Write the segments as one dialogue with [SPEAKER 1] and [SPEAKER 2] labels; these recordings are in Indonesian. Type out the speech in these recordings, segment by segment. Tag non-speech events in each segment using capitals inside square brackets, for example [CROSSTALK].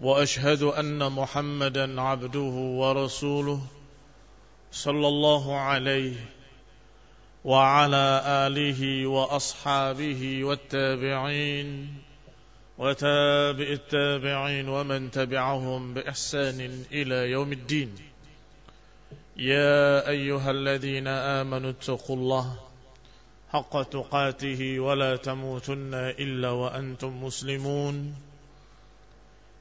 [SPEAKER 1] وأشهد أن محمدا عبده ورسوله صلى الله عليه وعلى آله وأصحابه والتابعين وتابع التابعين ومن تبعهم بإحسان إلى يوم الدين. يا أيها الذين آمنوا اتقوا الله حق تقاته ولا تموتن إلا وأنتم مسلمون.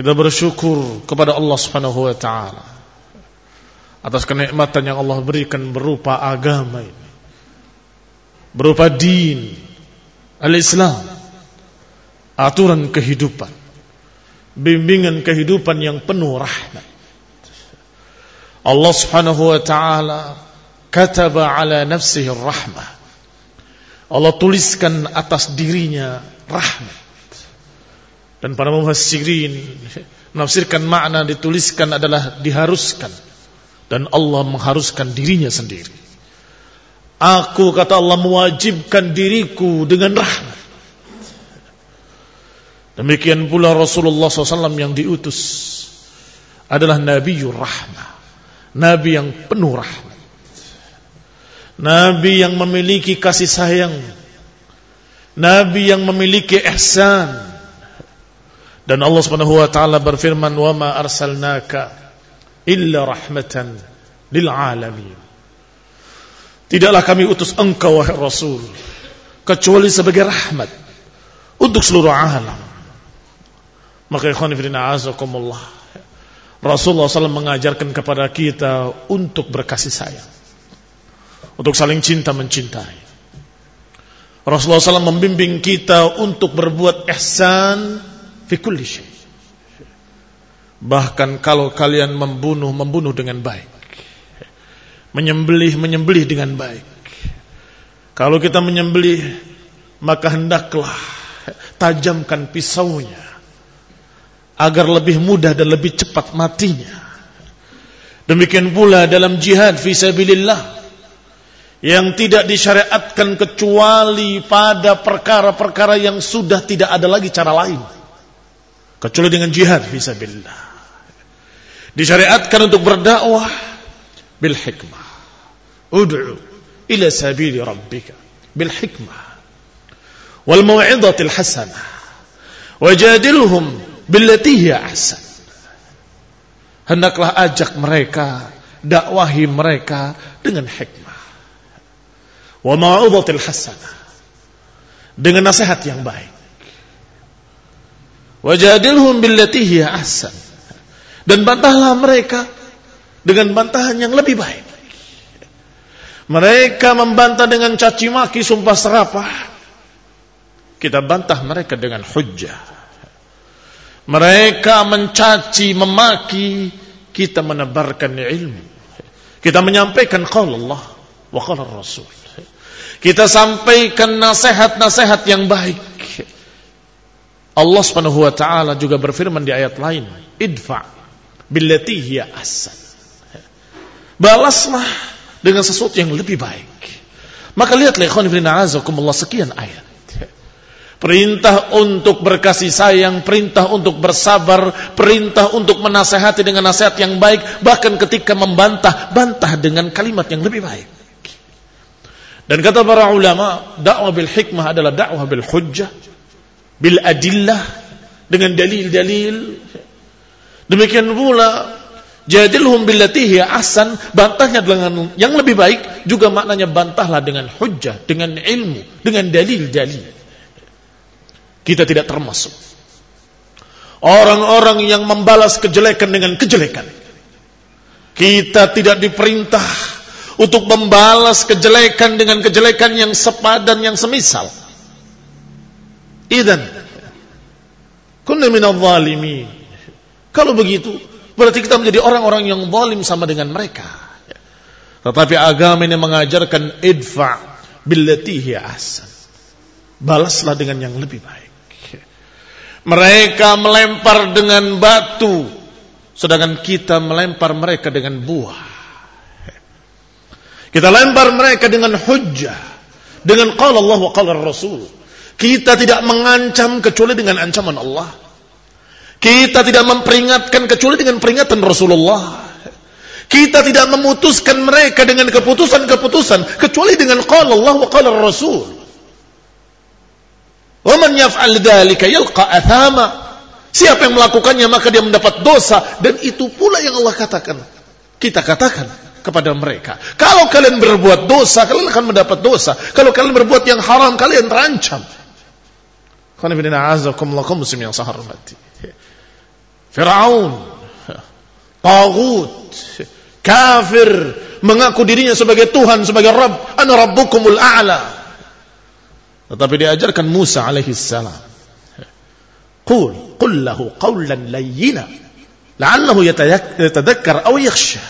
[SPEAKER 1] Kita bersyukur kepada Allah Subhanahu wa taala atas kenikmatan yang Allah berikan berupa agama ini. Berupa din al-Islam. Aturan kehidupan. Bimbingan kehidupan yang penuh rahmat. Allah Subhanahu wa taala kataba ala nafsihi rahmah. Allah tuliskan atas dirinya rahmat. Dan para mufassirin menafsirkan makna dituliskan adalah diharuskan dan Allah mengharuskan dirinya sendiri. Aku kata Allah mewajibkan diriku dengan rahmat. Demikian pula Rasulullah SAW yang diutus adalah Nabiul Rahmah. Nabi yang penuh rahmat. Nabi yang memiliki kasih sayang. Nabi yang memiliki ihsan. Dan Allah Subhanahu wa taala berfirman, "Wa ma arsalnaka illa rahmatan lil alamin." Tidaklah kami utus engkau wahai Rasul kecuali sebagai rahmat untuk seluruh alam. Maka ikhwan fillah azakumullah. Rasulullah SAW mengajarkan kepada kita untuk berkasih sayang. Untuk saling cinta mencintai. Rasulullah SAW membimbing kita untuk berbuat ihsan fi kulli syai. Bahkan kalau kalian membunuh, membunuh dengan baik. Menyembelih, menyembelih dengan baik. Kalau kita menyembelih, maka hendaklah tajamkan pisaunya agar lebih mudah dan lebih cepat matinya. Demikian pula dalam jihad fi sabilillah yang tidak disyariatkan kecuali pada perkara-perkara yang sudah tidak ada lagi cara lain kecuali dengan jihad fisabilillah. Disyariatkan untuk berdakwah bil hikmah. Ud'u ila sabili rabbika bil hikmah wal mau'izatil hasanah. Wajadilhum billati hiya ahsan. Hendaklah ajak mereka, dakwahi mereka dengan hikmah. Wa mau'izatil hasanah. Dengan nasihat yang baik. Wajadilhum billati hiya ahsan. Dan bantahlah mereka dengan bantahan yang lebih baik. Mereka membantah dengan caci maki, sumpah serapah. Kita bantah mereka dengan hujjah. Mereka mencaci, memaki, kita menebarkan ilmu. Kita menyampaikan qaul Allah wa qala Rasul. Kita sampaikan nasihat-nasihat yang baik. Allah Subhanahu wa taala juga berfirman di ayat lain, "Idfa billati hiya ahsan." Balaslah dengan sesuatu yang lebih baik. Maka lihatlah ikhwan fillah azakumullah sekian ayat. Perintah untuk berkasih sayang, perintah untuk bersabar, perintah untuk menasehati dengan nasihat yang baik, bahkan ketika membantah, bantah dengan kalimat yang lebih baik. Dan kata para ulama, dakwah bil hikmah adalah dakwah bil hujjah, bil adillah, dengan dalil-dalil. Demikian pula Jadilhum billati hiya ahsan, bantahnya dengan yang lebih baik, juga maknanya bantahlah dengan hujjah, dengan ilmu, dengan dalil-dalil. Kita tidak termasuk orang-orang yang membalas kejelekan dengan kejelekan. Kita tidak diperintah untuk membalas kejelekan dengan kejelekan yang sepadan yang semisal. Idan kunna minadh dhalimin. Kalau begitu, Berarti kita menjadi orang-orang yang zalim sama dengan mereka. Tetapi agama ini mengajarkan idfa billati hiya ahsan. Balaslah dengan yang lebih baik. Mereka melempar dengan batu sedangkan kita melempar mereka dengan buah. Kita lempar mereka dengan hujjah, dengan qala Allah wa qala Rasul. Kita tidak mengancam kecuali dengan ancaman Allah. Kita tidak memperingatkan kecuali dengan peringatan Rasulullah. Kita tidak memutuskan mereka dengan keputusan-keputusan kecuali dengan qala Allah wa qala Rasul. Wa man yaf'al dzalika yalqa athama. Siapa yang melakukannya maka dia mendapat dosa dan itu pula yang Allah katakan. Kita katakan kepada mereka, kalau kalian berbuat dosa, kalian akan mendapat dosa. Kalau kalian berbuat yang haram, kalian terancam. Qanifidina azakumullah muslim yang mati. Fir'aun, Tagut, kafir, mengaku dirinya sebagai Tuhan, sebagai Rabb, ana rabbukumul a'la. Tetapi diajarkan Musa alaihi salam. Qul, qul lahu qawlan layyina, la'allahu yatadakkar aw yakhsha.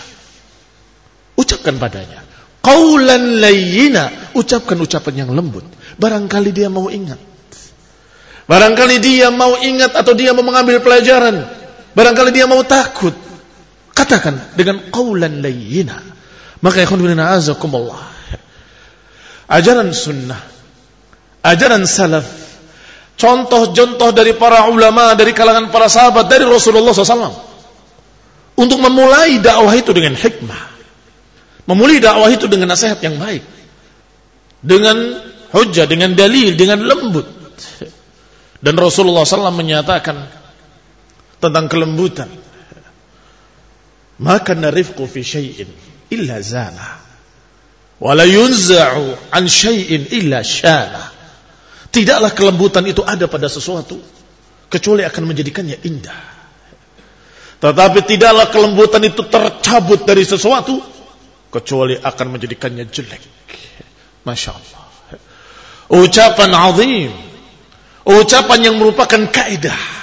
[SPEAKER 1] Ucapkan padanya, qawlan layyina, ucapkan ucapan yang lembut. Barangkali dia mau ingat. Barangkali dia mau ingat atau dia mau mengambil pelajaran. Barangkali dia mau takut. Katakan dengan qawlan layyina. Maka ikhwan bin azakumullah. Ajaran sunnah. Ajaran salaf. Contoh-contoh dari para ulama, dari kalangan para sahabat, dari Rasulullah SAW. Untuk memulai dakwah itu dengan hikmah. Memulai dakwah itu dengan nasihat yang baik. Dengan hujah, dengan dalil, dengan lembut. Dan Rasulullah SAW menyatakan, tentang kelembutan. Maka narifku fi syai'in illa zana. Wala yunza'u an syai'in illa syana. Tidaklah kelembutan itu ada pada sesuatu kecuali akan menjadikannya indah. Tetapi tidaklah kelembutan itu tercabut dari sesuatu kecuali akan menjadikannya jelek. Masya Allah. Ucapan azim. Ucapan yang merupakan kaidah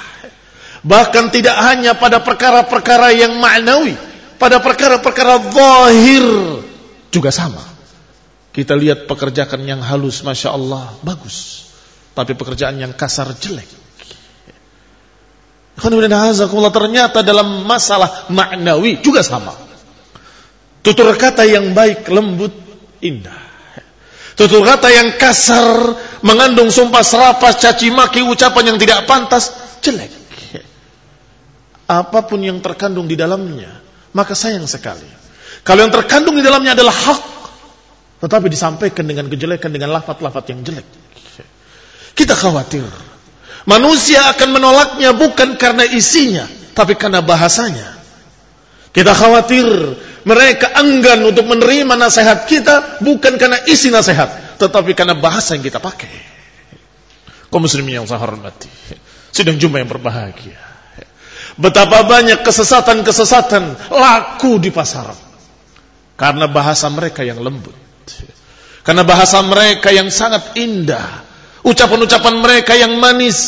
[SPEAKER 1] Bahkan tidak hanya pada perkara-perkara yang ma'nawi, pada perkara-perkara zahir juga sama. Kita lihat pekerjaan yang halus, masya Allah, bagus. Tapi pekerjaan yang kasar jelek. Ternyata dalam masalah maknawi juga sama. Tutur kata yang baik, lembut, indah. Tutur kata yang kasar, mengandung sumpah serapah, caci maki, ucapan yang tidak pantas, jelek apa pun yang terkandung di dalamnya, maka sayang sekali. Kalau yang terkandung di dalamnya adalah hak, tetapi disampaikan dengan kejelekan, dengan lafat-lafat yang jelek. Kita khawatir. Manusia akan menolaknya bukan karena isinya, tapi karena bahasanya. Kita khawatir mereka enggan untuk menerima nasihat kita bukan karena isi nasihat, tetapi karena bahasa yang kita pakai. Kau muslimin yang saya hormati. Sedang jumpa yang berbahagia. Betapa banyak kesesatan-kesesatan laku di pasaran. Karena bahasa mereka yang lembut. Karena bahasa mereka yang sangat indah, ucapan-ucapan mereka yang manis.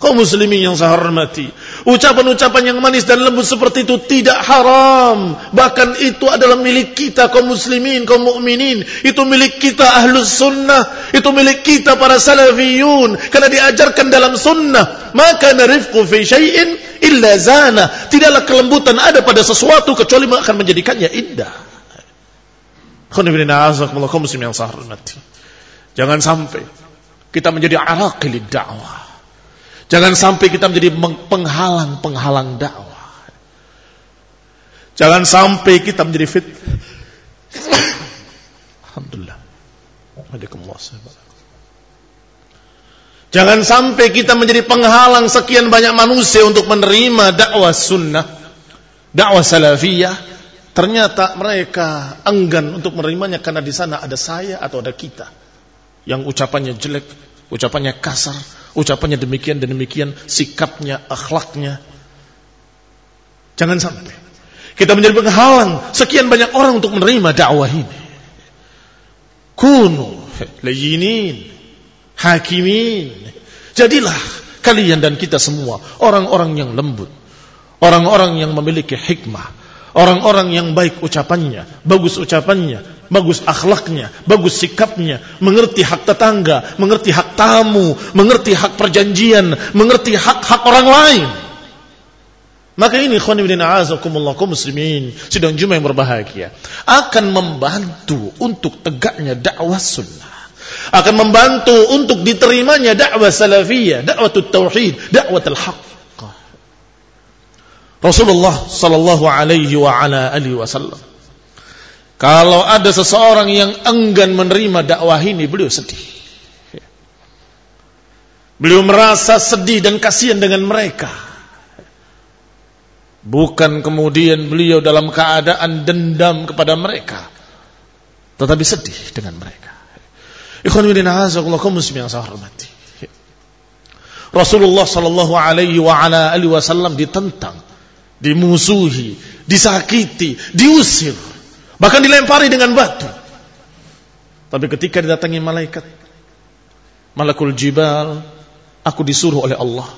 [SPEAKER 1] Kau muslimin yang saya hormati. Ucapan-ucapan yang manis dan lembut seperti itu tidak haram. Bahkan itu adalah milik kita kaum muslimin, kaum mukminin. Itu milik kita ahlus sunnah. Itu milik kita para salafiyun. Karena diajarkan dalam sunnah. Maka narifku fi syai'in illa zana. Tidaklah kelembutan ada pada sesuatu kecuali akan menjadikannya indah. Kaum muslimin yang saya hormati. Jangan sampai kita menjadi araqilid da'wah Jangan sampai kita menjadi penghalang-penghalang dakwah. Jangan sampai kita menjadi fit. [COUGHS] Alhamdulillah. Jangan sampai kita menjadi penghalang sekian banyak manusia untuk menerima dakwah sunnah, dakwah salafiyah. Ternyata mereka enggan untuk menerimanya karena di sana ada saya atau ada kita yang ucapannya jelek, ucapannya kasar, ucapannya demikian dan demikian, sikapnya, akhlaknya. Jangan sampai kita menjadi penghalang sekian banyak orang untuk menerima dakwah ini. Kunu layinin, hakimin. Jadilah kalian dan kita semua orang-orang yang lembut, orang-orang yang memiliki hikmah, Orang-orang yang baik ucapannya, bagus ucapannya, bagus akhlaknya, bagus sikapnya, mengerti hak tetangga, mengerti hak tamu, mengerti hak perjanjian, mengerti hak-hak orang lain. Maka ini khonibidin a'azakumullah kaum muslimin sidang jumlah yang berbahagia akan membantu untuk tegaknya dakwah sunnah. Akan membantu untuk diterimanya dakwah salafiyah, dakwah tauhid, dakwah al-haq. Rasulullah sallallahu alaihi wa ala alihi wasallam. Kalau ada seseorang yang enggan menerima dakwah ini, beliau sedih. Beliau merasa sedih dan kasihan dengan mereka. Bukan kemudian beliau dalam keadaan dendam kepada mereka. Tetapi sedih dengan mereka. Muslim yang saya hormati. Rasulullah sallallahu alaihi wa ala wasallam ditentang dimusuhi, disakiti, diusir, bahkan dilempari dengan batu. Tapi ketika didatangi malaikat, malakul jibal, aku disuruh oleh Allah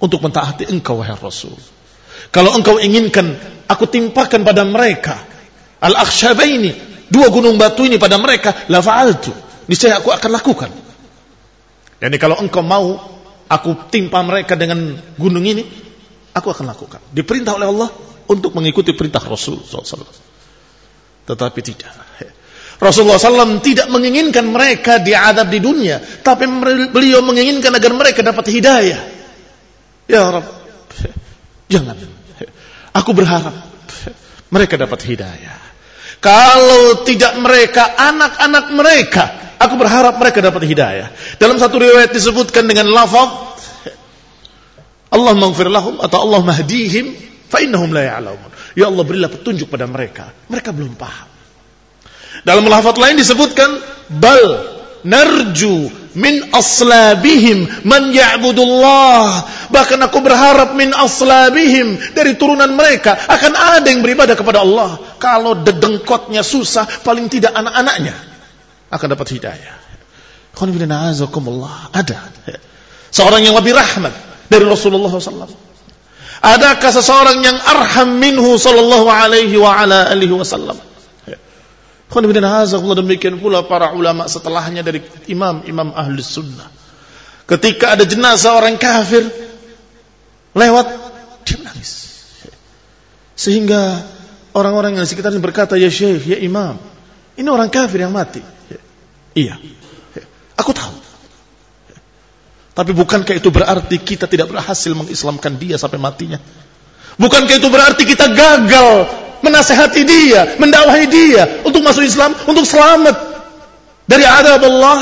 [SPEAKER 1] untuk mentaati engkau wahai Rasul. Kalau engkau inginkan aku timpakan pada mereka al-akhshabaini, dua gunung batu ini pada mereka, la fa'altu. Niscaya aku akan lakukan. Yani kalau engkau mau aku timpa mereka dengan gunung ini, Aku akan lakukan. Diperintah oleh Allah untuk mengikuti perintah Rasul SAW. Tetapi tidak. Rasulullah SAW tidak menginginkan mereka diadab di dunia. Tapi beliau menginginkan agar mereka dapat hidayah. Ya Rabb. Jangan. Aku berharap mereka dapat hidayah. Kalau tidak mereka, anak-anak mereka, aku berharap mereka dapat hidayah. Dalam satu riwayat disebutkan dengan lafaz Allah maghfir lahum atau Allah mahdihim fa innahum la ya'lamun. Ya Allah berilah petunjuk pada mereka. Mereka belum paham. Dalam lafaz lain disebutkan bal narju min aslabihim man ya'budullah. Bahkan aku berharap min aslabihim dari turunan mereka akan ada yang beribadah kepada Allah. Kalau dedengkotnya susah, paling tidak anak-anaknya akan dapat hidayah. Ada seorang yang lebih rahmat dari Rasulullah SAW? Adakah seseorang yang arham minhu sallallahu alaihi wa ala alihi wasallam? Demikian pula para ulama setelahnya dari imam-imam ahli sunnah. Ketika ada jenazah orang kafir lewat, dia menangis. Sehingga orang-orang yang di sekitarnya berkata, Ya syekh, ya imam, ini orang kafir yang mati. Iya, aku tahu. Tapi bukankah itu berarti kita tidak berhasil mengislamkan dia sampai matinya? Bukankah itu berarti kita gagal menasehati dia, mendakwahi dia untuk masuk Islam, untuk selamat dari adab Allah?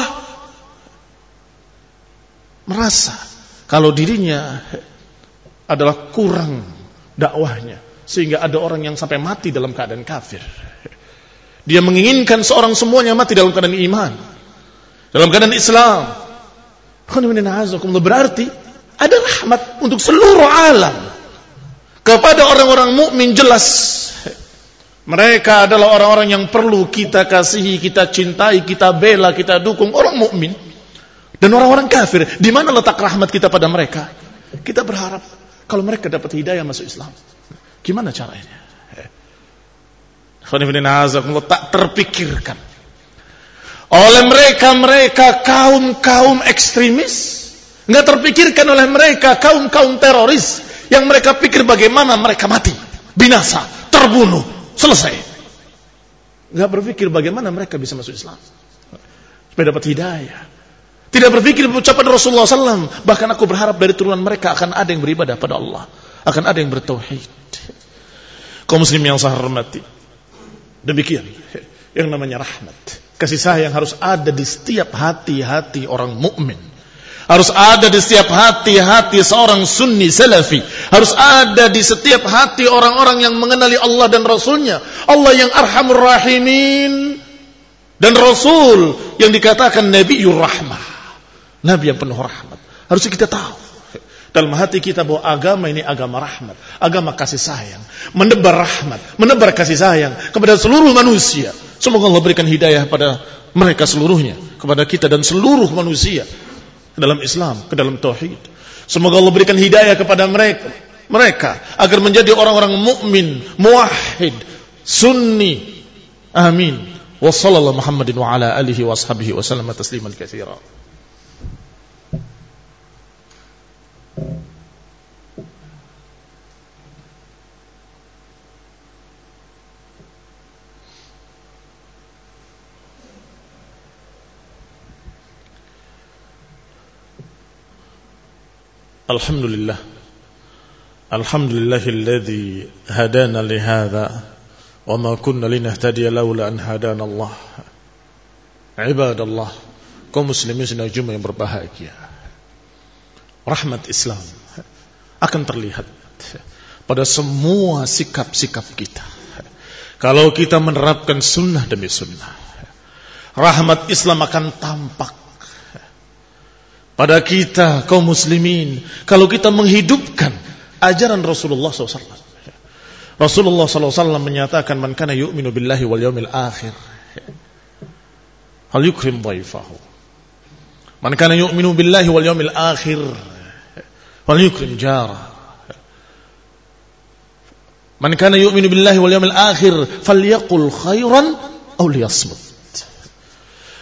[SPEAKER 1] Merasa kalau dirinya adalah kurang dakwahnya sehingga ada orang yang sampai mati dalam keadaan kafir. Dia menginginkan seorang semuanya mati dalam keadaan iman, dalam keadaan Islam, Berarti ada rahmat untuk seluruh alam. Kepada orang-orang mukmin jelas Mereka adalah orang-orang yang perlu kita kasihi, kita cintai, kita bela, kita dukung. Orang mukmin dan orang-orang kafir. Di mana letak rahmat kita pada mereka? Kita berharap kalau mereka dapat hidayah masuk Islam. Gimana caranya? tak terpikirkan oleh mereka-mereka kaum-kaum ekstremis. Nggak terpikirkan oleh mereka kaum-kaum teroris yang mereka pikir bagaimana mereka mati binasa terbunuh selesai. Nggak berpikir bagaimana mereka bisa masuk Islam. Supaya dapat hidayah. Tidak berpikir ucapan Rasulullah SAW bahkan aku berharap dari turunan mereka akan ada yang beribadah pada Allah akan ada yang bertauhid. Kaum muslim yang saya hormati Demikian yang namanya rahmat. Kasih sayang harus ada di setiap hati-hati orang mukmin. Harus ada di setiap hati-hati seorang sunni salafi. Harus ada di setiap hati orang-orang yang mengenali Allah dan Rasulnya. Allah yang arhamur rahimin. Dan Rasul yang dikatakan Nabiul Rahmah. Nabi yang penuh rahmat. Harus kita tahu dalam hati kita bahwa agama ini agama rahmat, agama kasih sayang, menebar rahmat, menebar kasih sayang kepada seluruh manusia. Semoga Allah berikan hidayah pada mereka seluruhnya, kepada kita dan seluruh manusia ke dalam Islam, ke dalam tauhid. Semoga Allah berikan hidayah kepada mereka, mereka agar menjadi orang-orang mukmin, muwahhid, sunni. Amin. Wa sallallahu Muhammadin wa ala alihi wa ashabihi tasliman katsira. الحمد لله الحمد لله الذي هدانا لهذا وما كنا لنهتدي لولا أن هدانا الله عباد الله كم مسلمين sedang jumlah yang berbahagia. Rahmat akan terlihat pada semua sikap-sikap kita. Kalau kita menerapkan sunnah demi sunnah rahmat Islam akan tampak pada kita kaum muslimin kalau kita menghidupkan ajaran Rasulullah SAW. Rasulullah SAW menyatakan man kana yu'minu billahi wal yawmil akhir hal yukrim dhaifahu. Man kana yu'minu billahi wal yawmil akhir hal yukrim jara. Man kana yu'minu billahi wal yawmil akhir falyaqul khairan aw liyasmut.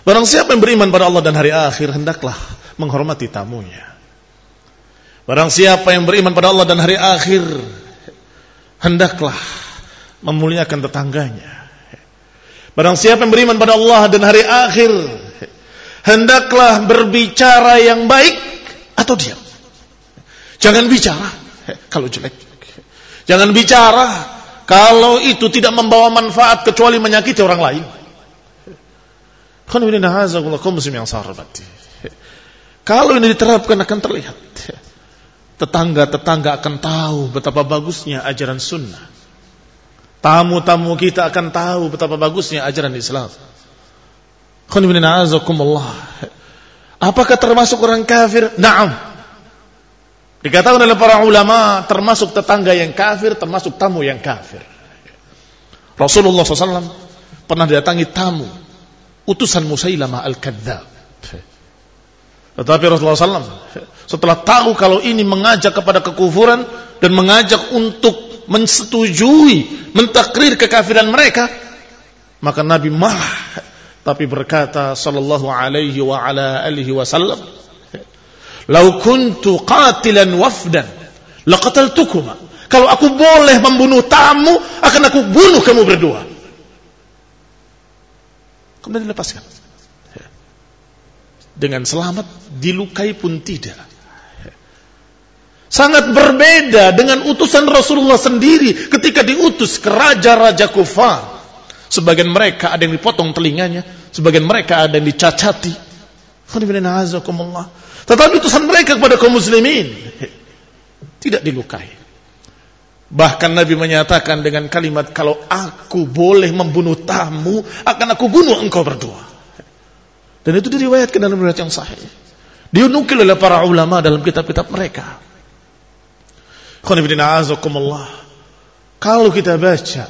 [SPEAKER 1] Barang siapa yang beriman pada Allah dan hari akhir hendaklah menghormati tamunya. Barang siapa yang beriman pada Allah dan hari akhir, hendaklah memuliakan tetangganya. Barang siapa yang beriman pada Allah dan hari akhir, hendaklah berbicara yang baik atau diam. Jangan bicara kalau jelek. Jangan bicara kalau itu tidak membawa manfaat kecuali menyakiti orang lain. Khonibina hazakullah kaum muslim yang saharbati. Kalau ini diterapkan akan terlihat. Tetangga-tetangga akan tahu betapa bagusnya ajaran sunnah. Tamu-tamu kita akan tahu betapa bagusnya ajaran Islam. Apakah termasuk orang kafir? Naam. Dikatakan oleh para ulama termasuk tetangga yang kafir, termasuk tamu yang kafir. Rasulullah SAW pernah datangi tamu utusan Musailamah al-Kadzab. Tetapi Rasulullah SAW setelah tahu kalau ini mengajak kepada kekufuran dan mengajak untuk mensetujui, mentakrir kekafiran mereka, maka Nabi marah tapi berkata sallallahu alaihi wa ala alihi wasallam, "Lau kuntu qatilan wafdan, laqataltukuma." Kalau aku boleh membunuh tamu, akan aku bunuh kamu berdua. Kemudian dilepaskan dengan selamat, dilukai pun tidak. Sangat berbeda dengan utusan Rasulullah sendiri ketika diutus ke raja-raja kufar. Sebagian mereka ada yang dipotong telinganya, sebagian mereka ada yang dicacati. Tetapi utusan mereka kepada kaum muslimin tidak dilukai. Bahkan Nabi menyatakan dengan kalimat kalau aku boleh membunuh tamu, akan aku bunuh engkau berdua. Dan itu diriwayatkan dalam riwayat yang sahih. Dinukil oleh para ulama dalam kitab-kitab mereka. Kalau kita baca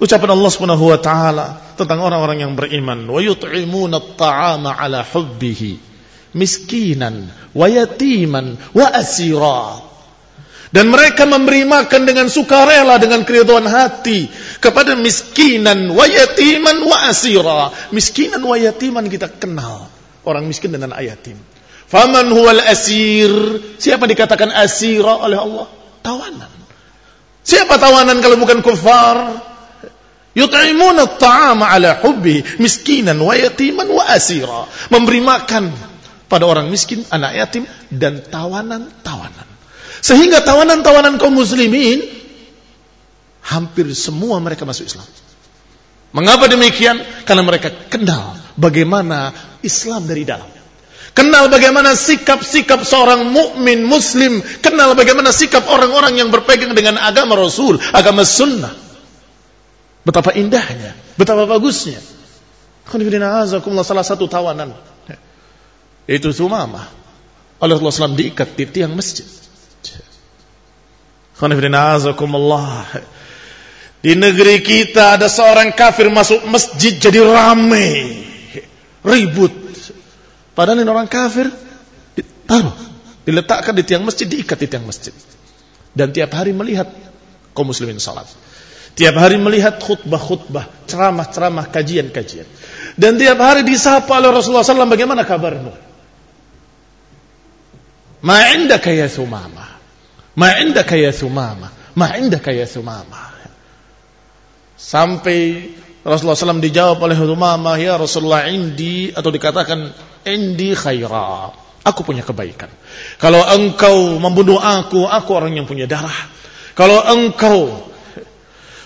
[SPEAKER 1] Ucapan Allah Subhanahu wa taala tentang orang-orang yang beriman, wa yut'imuna at-ta'ama 'ala hubbihi miskinan wa yatiman wa asira. Dan mereka memberi makan dengan sukarela dengan keriduan hati kepada miskinan wa yatiman wa asira. Miskinan wa yatiman kita kenal. Orang miskin dengan ayatim. Faman huwal asir? Siapa dikatakan asira oleh Allah? Tawanan. Siapa tawanan kalau bukan kufar? Yut'imuna at-ta'ama ala hubbi miskinan wa yatiman wa asira. Memberi makan pada orang miskin, anak yatim dan tawanan-tawanan. Sehingga tawanan-tawanan kaum muslimin hampir semua mereka masuk Islam. Mengapa demikian? Karena mereka kenal bagaimana Islam dari dalam. Kenal bagaimana sikap-sikap seorang mukmin muslim, kenal bagaimana sikap orang-orang yang berpegang dengan agama Rasul, agama sunnah. Betapa indahnya, betapa bagusnya. salah satu tawanan yaitu Sumamah oleh Rasulullah SAW diikat di tiang masjid. Di negeri kita ada seorang kafir masuk masjid jadi ramai, ribut. Padahal ini orang kafir ditaruh, diletakkan di tiang masjid, diikat di tiang masjid. Dan tiap hari melihat kaum muslimin salat. Tiap hari melihat khutbah-khutbah, ceramah-ceramah, kajian-kajian. Dan tiap hari disapa oleh Rasulullah SAW, bagaimana kabarmu? Ma indaka ya Thumama? Ma indaka ya Thumama? Ma indaka ya Thumama? Sampai Rasulullah SAW dijawab oleh Thumama, ya Rasulullah indi, atau dikatakan indi khaira. Aku punya kebaikan. Kalau engkau membunuh aku, aku orang yang punya darah. Kalau engkau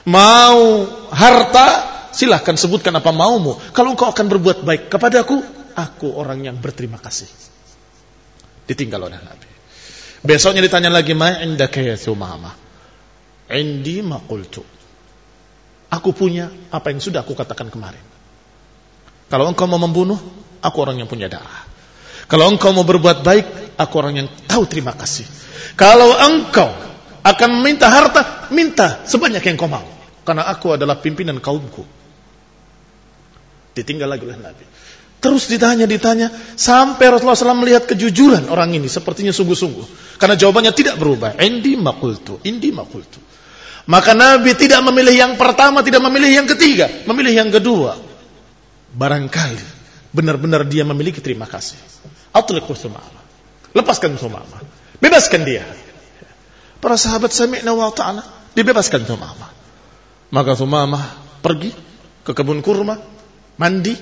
[SPEAKER 1] Mau harta, silahkan sebutkan apa maumu. Kalau engkau akan berbuat baik kepadaku, aku orang yang berterima kasih. Ditinggal oleh Nabi. Besoknya ditanya lagi, ma indaka ya Thumama? Indi maqultu. Aku punya apa yang sudah aku katakan kemarin. Kalau engkau mau membunuh, aku orang yang punya darah. Kalau engkau mau berbuat baik, aku orang yang tahu terima kasih. Kalau engkau akan meminta harta, minta sebanyak yang kau mau. Karena aku adalah pimpinan kaumku. Ditinggal lagi oleh Nabi. Terus ditanya, ditanya. Sampai Rasulullah SAW melihat kejujuran orang ini. Sepertinya sungguh-sungguh. Karena jawabannya tidak berubah. Indi makultu. Indi makultu. Maka Nabi tidak memilih yang pertama, tidak memilih yang ketiga. Memilih yang kedua. Barangkali. Benar-benar dia memiliki terima kasih. Atliqu thumama. Lepaskan thumama. Bebaskan dia. Para sahabat sami'na wa ta'ala. Dibebaskan thumama. Maka Thumamah pergi ke kebun kurma, mandi,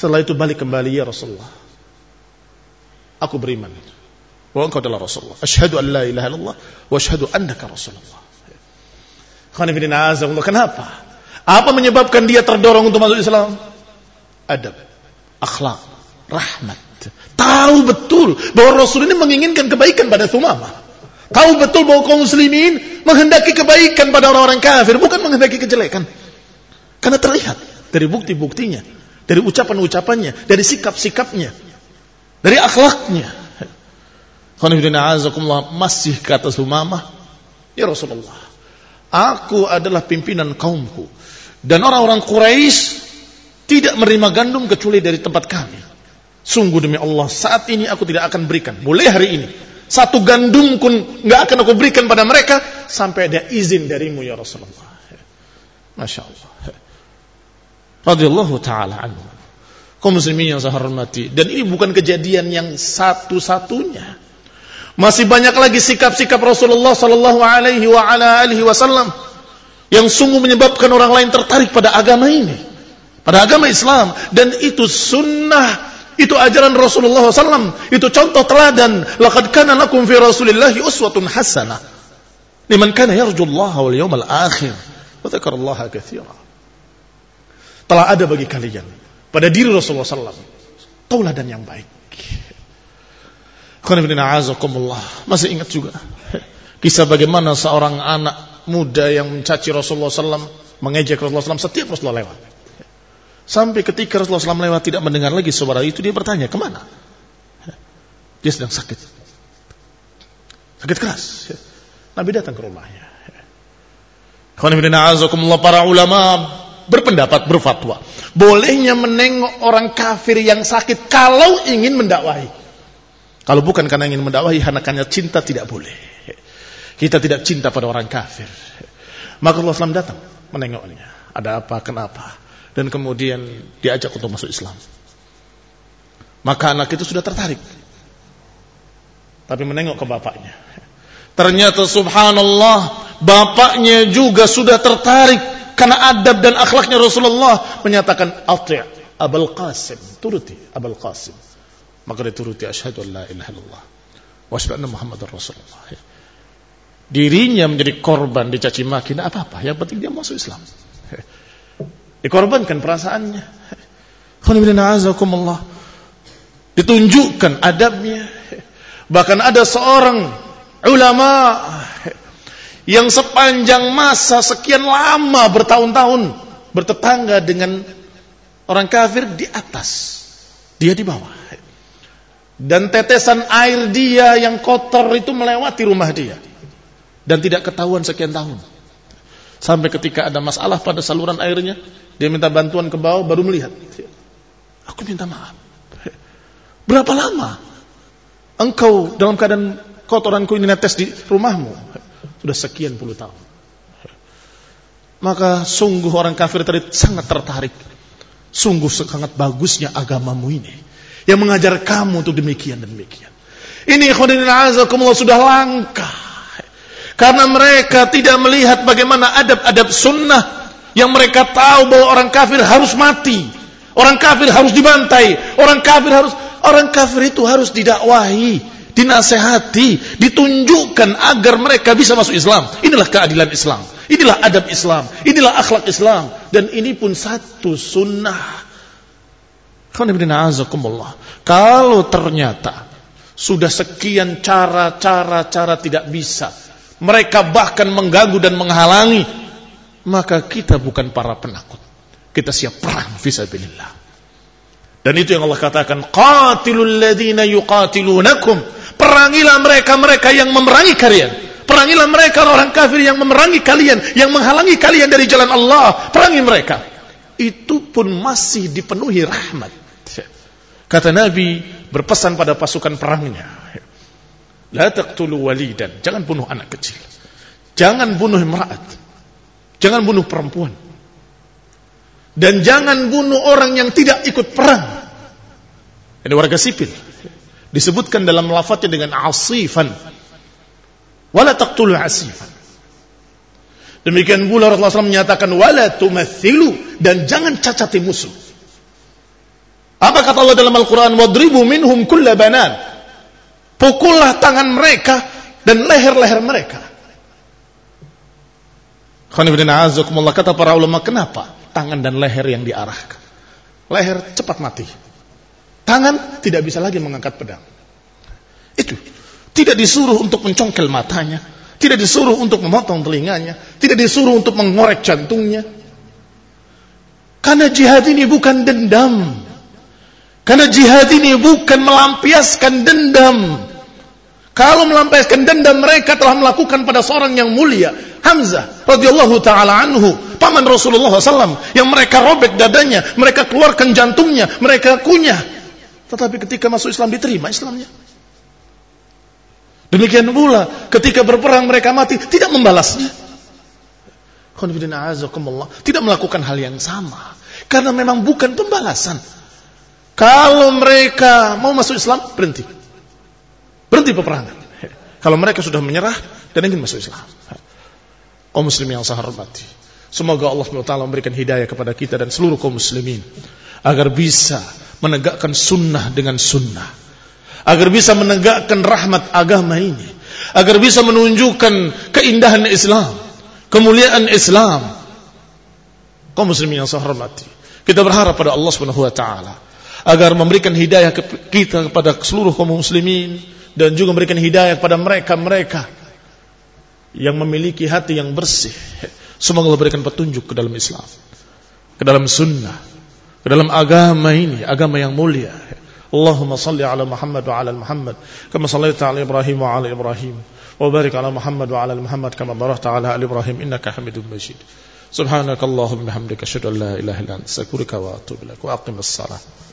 [SPEAKER 1] setelah itu balik kembali ya Rasulullah. Aku beriman bahwa engkau adalah Rasulullah. Asyhadu an la ilaha illallah wa asyhadu annaka Rasulullah. Kenapa? Apa menyebabkan dia terdorong untuk masuk Islam? Adab, akhlak, rahmat. Tahu betul bahwa Rasul ini menginginkan kebaikan pada Thumamah. Tahu betul bahwa kaum muslimin menghendaki kebaikan pada orang-orang kafir, bukan menghendaki kejelekan. Karena terlihat dari bukti-buktinya, dari ucapan-ucapannya, dari sikap-sikapnya, dari akhlaknya. masih kata Sumamah, Ya Rasulullah, aku adalah pimpinan kaumku. Dan orang-orang Quraisy tidak menerima gandum kecuali dari tempat kami. Sungguh demi Allah, saat ini aku tidak akan berikan. Boleh hari ini satu gandum pun nggak akan aku berikan pada mereka sampai ada izin darimu ya Rasulullah. Masya Allah. Radiyallahu ta'ala anhu. Kau muslimin yang saya hormati. Dan ini bukan kejadian yang satu-satunya. Masih banyak lagi sikap-sikap Rasulullah sallallahu alaihi wa ala alihi wasallam yang sungguh menyebabkan orang lain tertarik pada agama ini. Pada agama Islam dan itu sunnah itu ajaran Rasulullah SAW. Itu contoh teladan. Laqad kana lakum fi Rasulillahi uswatun hasanah. Liman kana yarjullah wal yawmal akhir. Wa katsira. Telah ada bagi kalian pada diri Rasulullah SAW tauladan yang baik. Masih ingat juga kisah bagaimana seorang anak muda yang mencaci Rasulullah SAW, mengejek Rasulullah SAW setiap Rasulullah lewat. Sampai ketika Rasulullah SAW lewat tidak mendengar lagi suara itu, dia bertanya, ke mana? Dia sedang sakit. Sakit keras. Nabi datang ke rumahnya. para ulama berpendapat berfatwa bolehnya menengok orang kafir yang sakit kalau ingin mendakwahi. Kalau bukan karena ingin mendakwahi, hanya cinta tidak boleh. Kita tidak cinta pada orang kafir. Maka Allah SAW datang menengoknya. Ada apa, kenapa? Dan kemudian diajak untuk masuk Islam. Maka anak itu sudah tertarik. Tapi menengok ke bapaknya. Ternyata subhanallah, bapaknya juga sudah tertarik karena adab dan akhlaknya Rasulullah menyatakan ati' Abul Qasim, turuti Abul Qasim. Maka dia turuti asyhadu an la ilaha illallah wa anna Rasulullah. Dirinya menjadi korban dicaci maki, tidak apa-apa. Yang penting dia masuk Islam. Dikorbankan perasaannya. Ditunjukkan adabnya. Bahkan ada seorang ulama yang sepanjang masa sekian lama bertahun-tahun bertetangga dengan orang kafir di atas, dia di bawah. Dan tetesan air dia yang kotor itu melewati rumah dia. Dan tidak ketahuan sekian tahun. Sampai ketika ada masalah pada saluran airnya, dia minta bantuan ke bawah baru melihat. Aku minta maaf. Berapa lama engkau dalam keadaan kotoranku ini netes di rumahmu? Sudah sekian puluh tahun. Maka sungguh orang kafir tadi sangat tertarik. Sungguh sangat bagusnya agamamu ini. Yang mengajar kamu untuk demikian dan demikian. Ini khudin azakumullah sudah langka. Karena mereka tidak melihat bagaimana adab-adab sunnah. Yang mereka tahu bahwa orang kafir harus mati. Orang kafir harus dibantai. Orang kafir harus orang kafir itu harus didakwahi dinasehati, ditunjukkan agar mereka bisa masuk Islam. Inilah keadilan Islam. Inilah adab Islam. Inilah akhlak Islam. Dan ini pun satu sunnah. Kalau ternyata sudah sekian cara-cara-cara tidak bisa. Mereka bahkan mengganggu dan menghalangi. Maka kita bukan para penakut. Kita siap perang visabilillah. Dan itu yang Allah katakan, qatilul ladina yuqatilunakum Perangilah mereka-mereka yang memerangi kalian. Perangilah mereka orang kafir yang memerangi kalian, yang menghalangi kalian dari jalan Allah. Perangi mereka. Itu pun masih dipenuhi rahmat. Kata Nabi berpesan pada pasukan perangnya. La taqtulu walidan. Jangan bunuh anak kecil. Jangan bunuh imra'at. Jangan bunuh perempuan. Dan jangan bunuh orang yang tidak ikut perang. Ini warga sipil disebutkan dalam lafadznya dengan asifan. Wala taqtulu asifan. Demikian pula Rasulullah SAW menyatakan wala tumathilu dan jangan cacati musuh. Apa kata Allah dalam Al-Quran? Wadribu minhum kulla banan. Pukullah tangan mereka dan leher-leher mereka. Kata para ulama kenapa tangan dan leher yang diarahkan? Leher cepat mati Tangan tidak bisa lagi mengangkat pedang. Itu. Tidak disuruh untuk mencongkel matanya. Tidak disuruh untuk memotong telinganya. Tidak disuruh untuk mengorek jantungnya. Karena jihad ini bukan dendam. Karena jihad ini bukan melampiaskan dendam. Kalau melampiaskan dendam mereka telah melakukan pada seorang yang mulia, Hamzah radhiyallahu taala anhu, paman Rasulullah SAW, yang mereka robek dadanya, mereka keluarkan jantungnya, mereka kunyah, tetapi ketika masuk Islam diterima Islamnya. Demikian pula ketika berperang mereka mati tidak membalasnya. Tidak melakukan hal yang sama. Karena memang bukan pembalasan. Kalau mereka mau masuk Islam, berhenti. Berhenti peperangan. Kalau mereka sudah menyerah dan ingin masuk Islam. Kaum muslimin yang saya hormati. Semoga Allah SWT memberikan hidayah kepada kita dan seluruh kaum muslimin. Agar bisa menegakkan sunnah dengan sunnah. Agar bisa menegakkan rahmat agama ini. Agar bisa menunjukkan keindahan Islam kemuliaan Islam. Kaum muslimin yang saya kita berharap pada Allah Subhanahu wa taala agar memberikan hidayah kita kepada seluruh kaum muslimin dan juga memberikan hidayah kepada mereka-mereka yang memiliki hati yang bersih. Semoga Allah berikan petunjuk ke dalam Islam ke dalam sunnah ke dalam agama ini, agama yang mulia. Allahumma salli ala Muhammad wa ala Muhammad kama sallaita ala Ibrahim wa ala Ibrahim wa barik ala Muhammad wa ala Muhammad kama barakta ala ali Ibrahim innaka Hamidum Majid. Subhanakallahumma bihamdika asyhadu an la ilaha illa anta astaghfiruka wa atubu ilaik. Wa aqimis salat.